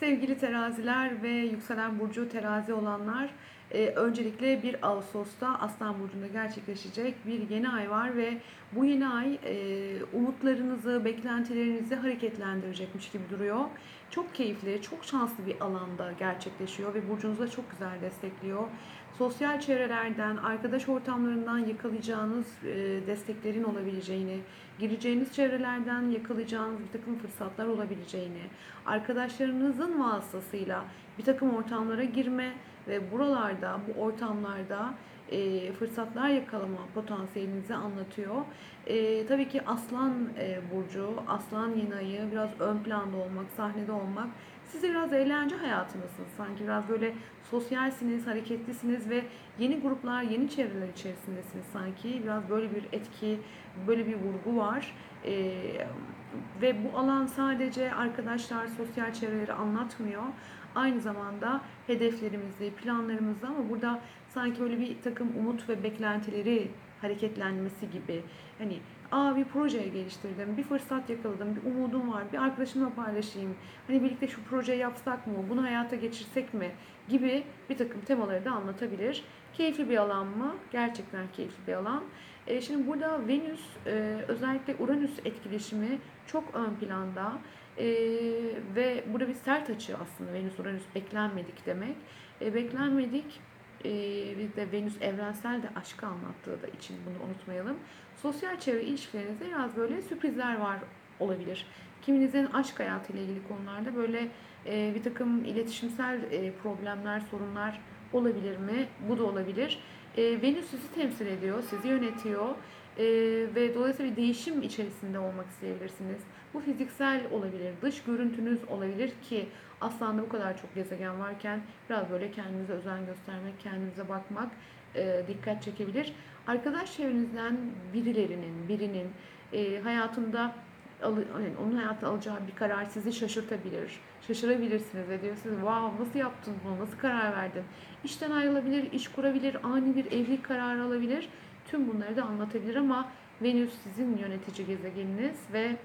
Sevgili teraziler ve yükselen burcu terazi olanlar, e, öncelikle 1 Ağustos'ta Aslan Burcu'nda gerçekleşecek bir yeni ay var ve bu yeni ay e, umutlarınızı, beklentilerinizi hareketlendirecekmiş gibi duruyor. Çok keyifli, çok şanslı bir alanda gerçekleşiyor ve burcunuzu da çok güzel destekliyor. Sosyal çevrelerden, arkadaş ortamlarından yakalayacağınız e, desteklerin olabileceğini, gireceğiniz çevrelerden yakalayacağınız bir takım fırsatlar olabileceğini, arkadaşlarınızın vasıtasıyla bir takım ortamlara girme ve buralarda, bu ortamlarda e, fırsatlar yakalama potansiyelinizi anlatıyor. E, tabii ki Aslan e, Burcu, Aslan yeni ayı biraz ön planda olmak, sahnede olmak. Siz de biraz eğlence hayatındasınız. Sanki biraz böyle sosyalsiniz, hareketlisiniz ve yeni gruplar, yeni çevreler içerisindesiniz sanki. Biraz böyle bir etki, böyle bir vurgu var. E, ve bu alan sadece arkadaşlar, sosyal çevreleri anlatmıyor. Aynı zamanda hedeflerimizi, planlarımızı ama burada sanki böyle bir takım umut ve beklentileri hareketlenmesi gibi. Hani aa bir projeye geliştirdim, bir fırsat yakaladım, bir umudum var, bir arkadaşımla paylaşayım. Hani birlikte şu projeyi yapsak mı, bunu hayata geçirsek mi gibi bir takım temaları da anlatabilir. Keyifli bir alan mı? Gerçekten keyifli bir alan. E, şimdi burada Venüs e, özellikle Uranüs etkileşimi çok ön planda. E, ve burada bir sert açı aslında Venüs Uranüs beklenmedik demek. E, beklenmedik e, bir de Venüs evrensel de aşkı anlattığı da için bunu unutmayalım. Sosyal çevre ilişkilerinizde biraz böyle sürprizler var olabilir. Kiminizin aşk hayatıyla ilgili konularda böyle e, bir takım iletişimsel e, problemler, sorunlar olabilir mi? Bu da olabilir. E, Venüs sizi temsil ediyor, sizi yönetiyor e, ve dolayısıyla bir değişim içerisinde olmak isteyebilirsiniz. Bu fiziksel olabilir, dış görüntünüz olabilir ki aslında bu kadar çok gezegen varken biraz böyle kendinize özen göstermek, kendinize bakmak e, dikkat çekebilir. Arkadaş çevrenizden birilerinin, birinin e, hayatında yani onun hayatında alacağı bir karar sizi şaşırtabilir. Şaşırabilirsiniz ve diyorsunuz wow nasıl yaptın bunu, nasıl karar verdin? İşten ayrılabilir, iş kurabilir, ani bir evlilik kararı alabilir. Tüm bunları da anlatabilir ama Venüs sizin yönetici gezegeniniz ve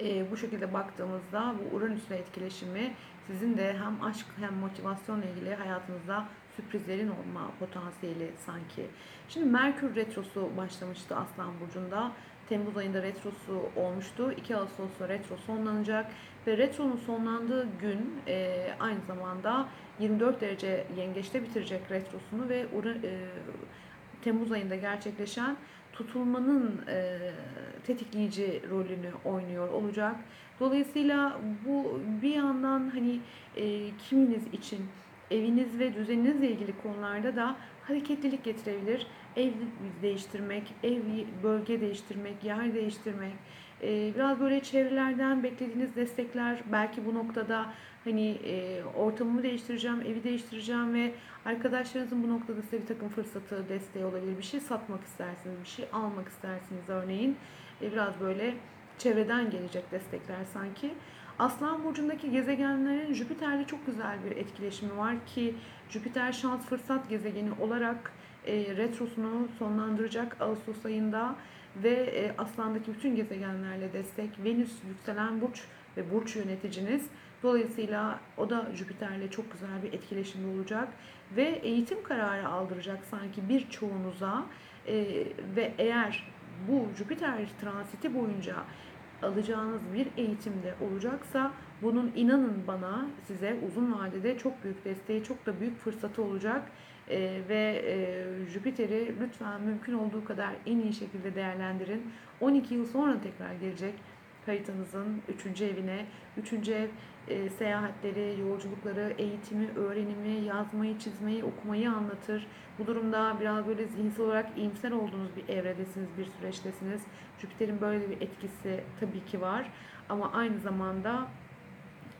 e, bu şekilde baktığımızda bu Uranüs'le etkileşimi sizin de hem aşk hem motivasyonla ilgili hayatınızda sürprizlerin olma potansiyeli sanki. Şimdi Merkür Retrosu başlamıştı Aslan Burcu'nda. Temmuz ayında retrosu olmuştu. 2 Ağustos'ta retro sonlanacak ve retronun sonlandığı gün e, aynı zamanda 24 derece yengeçte bitirecek retrosunu ve e, Temmuz ayında gerçekleşen tutulmanın e, tetikleyici rolünü oynuyor olacak. Dolayısıyla bu bir yandan hani e, kiminiz için eviniz ve düzeninizle ilgili konularda da hareketlilik getirebilir. Ev değiştirmek, ev bölge değiştirmek, yer değiştirmek, e, biraz böyle çevrelerden beklediğiniz destekler belki bu noktada hani e, ortamımı değiştireceğim, evi değiştireceğim ve arkadaşlarınızın bu noktada size bir takım fırsatı, desteği olabilir. Bir şey satmak istersiniz, bir şey almak istersiniz örneğin. E, biraz böyle çevreden gelecek destekler sanki. Aslan burcundaki gezegenlerin Jüpiter'le çok güzel bir etkileşimi var ki Jüpiter şans fırsat gezegeni olarak e, retrosunu sonlandıracak Ağustos ayında ve e, Aslan'daki bütün gezegenlerle destek Venüs yükselen burç ve burç yöneticiniz. Dolayısıyla o da Jüpiter'le çok güzel bir etkileşimde olacak ve eğitim kararı aldıracak sanki birçoğunuza e, ve eğer bu Jüpiter transiti boyunca alacağınız bir eğitimde olacaksa bunun inanın bana size uzun vadede çok büyük desteği, çok da büyük fırsatı olacak. Ee, ve e, Jüpiter'i lütfen mümkün olduğu kadar en iyi şekilde değerlendirin. 12 yıl sonra tekrar gelecek haritanızın 3. evine. 3. ev e, seyahatleri, yolculukları, eğitimi, öğrenimi, yazmayı, çizmeyi, okumayı anlatır. Bu durumda biraz böyle zihinsel olarak iyimser olduğunuz bir evredesiniz, bir süreçtesiniz. Jüpiter'in böyle bir etkisi tabii ki var. Ama aynı zamanda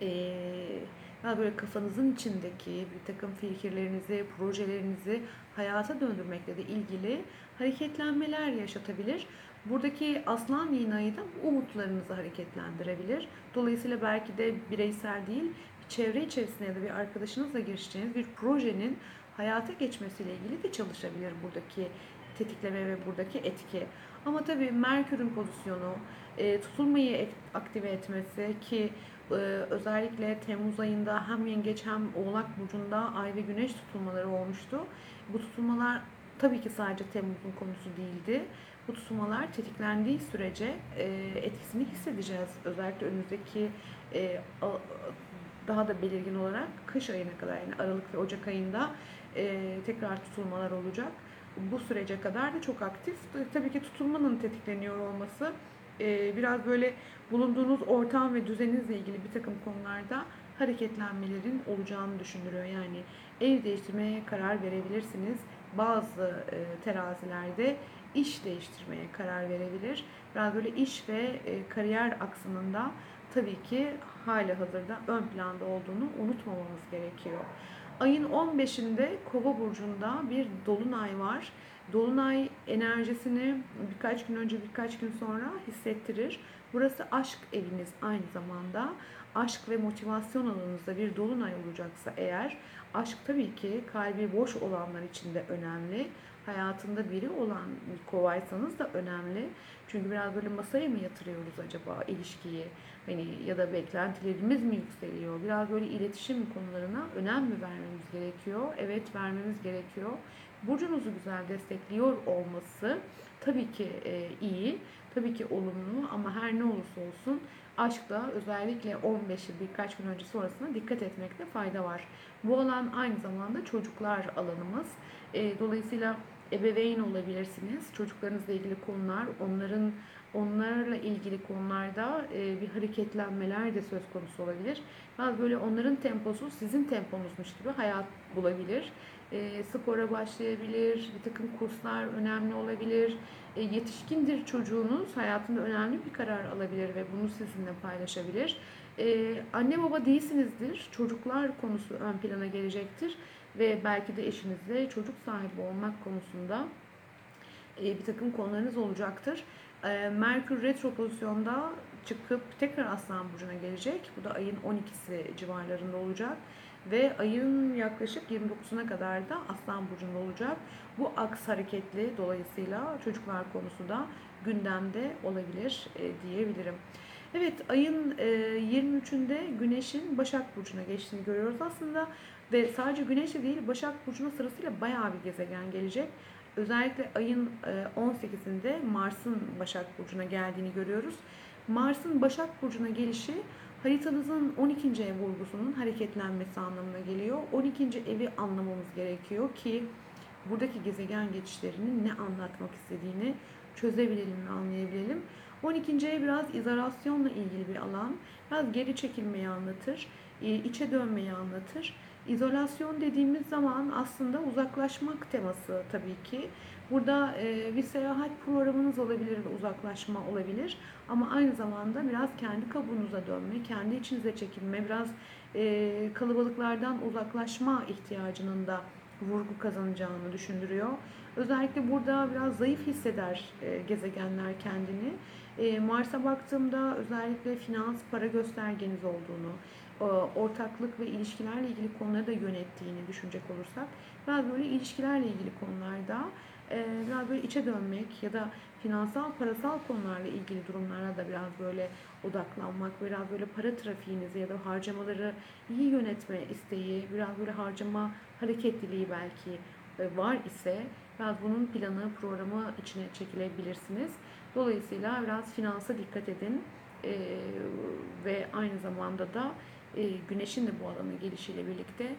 eee daha böyle kafanızın içindeki bir takım fikirlerinizi, projelerinizi hayata döndürmekle de ilgili hareketlenmeler yaşatabilir. Buradaki aslan yeni ayı da umutlarınızı hareketlendirebilir. Dolayısıyla belki de bireysel değil, bir çevre içerisinde ya da bir arkadaşınızla girişeceğiniz bir projenin hayata geçmesiyle ilgili de çalışabilir buradaki tetikleme ve buradaki etki. Ama tabii Merkür'ün pozisyonu, e, tutulmayı aktive etmesi ki Ee, özellikle Temmuz ayında hem Yengeç hem Oğlak Burcu'nda Ay ve Güneş tutulmaları olmuştu. Bu tutulmalar tabii ki sadece Temmuz'un konusu değildi. Bu tutulmalar tetiklendiği sürece e, etkisini hissedeceğiz. Özellikle önümüzdeki e, daha da belirgin olarak kış ayına kadar yani Aralık ve Ocak ayında e, tekrar tutulmalar olacak. Bu sürece kadar da çok aktif. Tabii ki tutulmanın tetikleniyor olması e, biraz böyle bulunduğunuz ortam ve düzeninizle ilgili bir takım konularda hareketlenmelerin olacağını düşündürüyor. Yani ev değiştirmeye karar verebilirsiniz. Bazı e, terazilerde iş değiştirmeye karar verebilir. Biraz böyle iş ve e, kariyer aksımında tabii ki hala hazırda ön planda olduğunu unutmamamız gerekiyor. Ayın 15'inde Kova burcunda bir dolunay var. Dolunay enerjisini birkaç gün önce birkaç gün sonra hissettirir. Burası aşk eviniz aynı zamanda. Aşk ve motivasyon alanınızda bir dolunay olacaksa eğer aşk tabii ki kalbi boş olanlar için de önemli. Hayatında biri olan kovaysanız da önemli. Çünkü biraz böyle masaya mı yatırıyoruz acaba ilişkiyi? Hani ya da beklentilerimiz mi yükseliyor? Biraz böyle iletişim konularına önem mi vermemiz gerekiyor? Evet vermemiz gerekiyor. Burcunuzu güzel destekliyor olması tabii ki e, iyi, tabii ki olumlu ama her ne olursa olsun aşkla özellikle 15 yıl birkaç gün önce sonrasına dikkat etmekte fayda var. Bu alan aynı zamanda çocuklar alanımız. E, dolayısıyla ebeveyn olabilirsiniz. Çocuklarınızla ilgili konular, onların onlarla ilgili konularda e, bir hareketlenmeler de söz konusu olabilir. Biraz böyle onların temposu sizin temponuzmuş gibi hayat bulabilir. E, spora başlayabilir, bir takım kurslar önemli olabilir. E, yetişkindir çocuğunuz, hayatında önemli bir karar alabilir ve bunu sizinle paylaşabilir. E, anne baba değilsinizdir, çocuklar konusu ön plana gelecektir ve belki de eşinizle çocuk sahibi olmak konusunda e, bir takım konularınız olacaktır. E, Merkür retro pozisyonda çıkıp tekrar Aslan Burcu'na gelecek. Bu da ayın 12'si civarlarında olacak. Ve ayın yaklaşık 29'una kadar da Aslan Burcu'nda olacak. Bu aks hareketli dolayısıyla çocuklar konusu da gündemde olabilir e, diyebilirim. Evet ayın e, 23'ünde Güneş'in Başak Burcu'na geçtiğini görüyoruz aslında. Ve sadece Güneş'e değil Başak Burcu'na sırasıyla bayağı bir gezegen gelecek. Özellikle ayın e, 18'inde Mars'ın Başak Burcu'na geldiğini görüyoruz. Mars'ın Başak Burcu'na gelişi haritanızın 12. ev vurgusunun hareketlenmesi anlamına geliyor. 12. evi anlamamız gerekiyor ki buradaki gezegen geçişlerinin ne anlatmak istediğini çözebilelim anlayabilelim. 12. ev biraz izolasyonla ilgili bir alan. Biraz geri çekilmeyi anlatır, e, içe dönmeyi anlatır. İzolasyon dediğimiz zaman aslında uzaklaşmak teması tabii ki. Burada e, bir seyahat programınız olabilir uzaklaşma olabilir. Ama aynı zamanda biraz kendi kabuğunuza dönme, kendi içinize çekilme, biraz e, kalabalıklardan uzaklaşma ihtiyacının da vurgu kazanacağını düşündürüyor. Özellikle burada biraz zayıf hisseder e, gezegenler kendini. E, Mars'a baktığımda özellikle finans, para göstergeniz olduğunu, ortaklık ve ilişkilerle ilgili konuları da yönettiğini düşünecek olursak biraz böyle ilişkilerle ilgili konularda e, biraz böyle içe dönmek ya da finansal, parasal konularla ilgili durumlara da biraz böyle odaklanmak, biraz böyle para trafiğinizi ya da harcamaları iyi yönetme isteği, biraz böyle harcama hareketliliği belki e, var ise biraz bunun planı, programı içine çekilebilirsiniz. Dolayısıyla biraz finansa dikkat edin e, ve aynı zamanda da e, güneşin de bu alana gelişiyle birlikte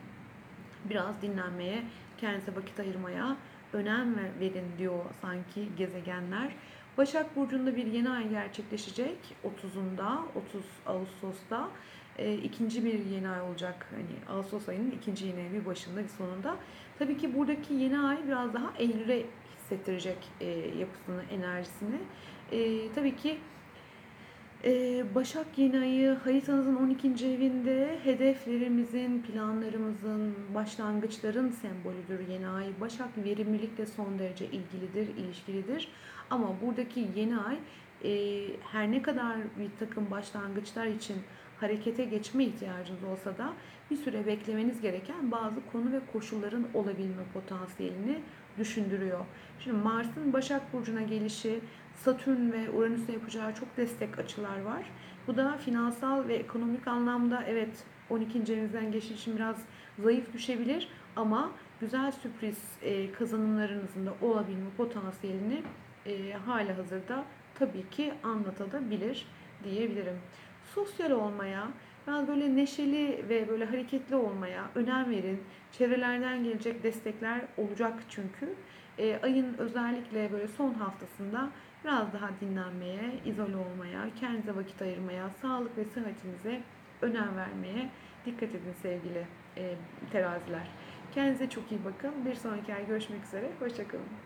biraz dinlenmeye, kendinize vakit ayırmaya önem ver- verin diyor sanki gezegenler. Başak Burcu'nda bir yeni ay gerçekleşecek 30'unda, 30 Ağustos'ta. E, ikinci bir yeni ay olacak. Hani Ağustos ayının ikinci yeni bir başında bir sonunda. Tabii ki buradaki yeni ay biraz daha Eylül'e hissettirecek e, yapısını, enerjisini. E, tabii ki ee, Başak yeni ayı haritanızın 12. evinde hedeflerimizin, planlarımızın, başlangıçların sembolüdür yeni ay. Başak verimlilikle son derece ilgilidir, ilişkilidir. Ama buradaki yeni ay e, her ne kadar bir takım başlangıçlar için harekete geçme ihtiyacınız olsa da bir süre beklemeniz gereken bazı konu ve koşulların olabilme potansiyelini düşündürüyor. Şimdi Mars'ın Başak Burcu'na gelişi, Satürn ve Uranüs'e yapacağı çok destek açılar var. Bu da finansal ve ekonomik anlamda evet 12. evinizden geçiş için biraz zayıf düşebilir ama güzel sürpriz e, kazanımlarınızın da olabilme potansiyelini e, hala hazırda tabii ki anlatabilir diyebilirim. Sosyal olmaya, biraz böyle neşeli ve böyle hareketli olmaya önem verin. Çevrelerden gelecek destekler olacak çünkü. E, ayın özellikle böyle son haftasında biraz daha dinlenmeye, izole olmaya, kendinize vakit ayırmaya, sağlık ve sıhhatinize önem vermeye dikkat edin sevgili teraziler. Kendinize çok iyi bakın. Bir sonraki ay görüşmek üzere. Hoşçakalın.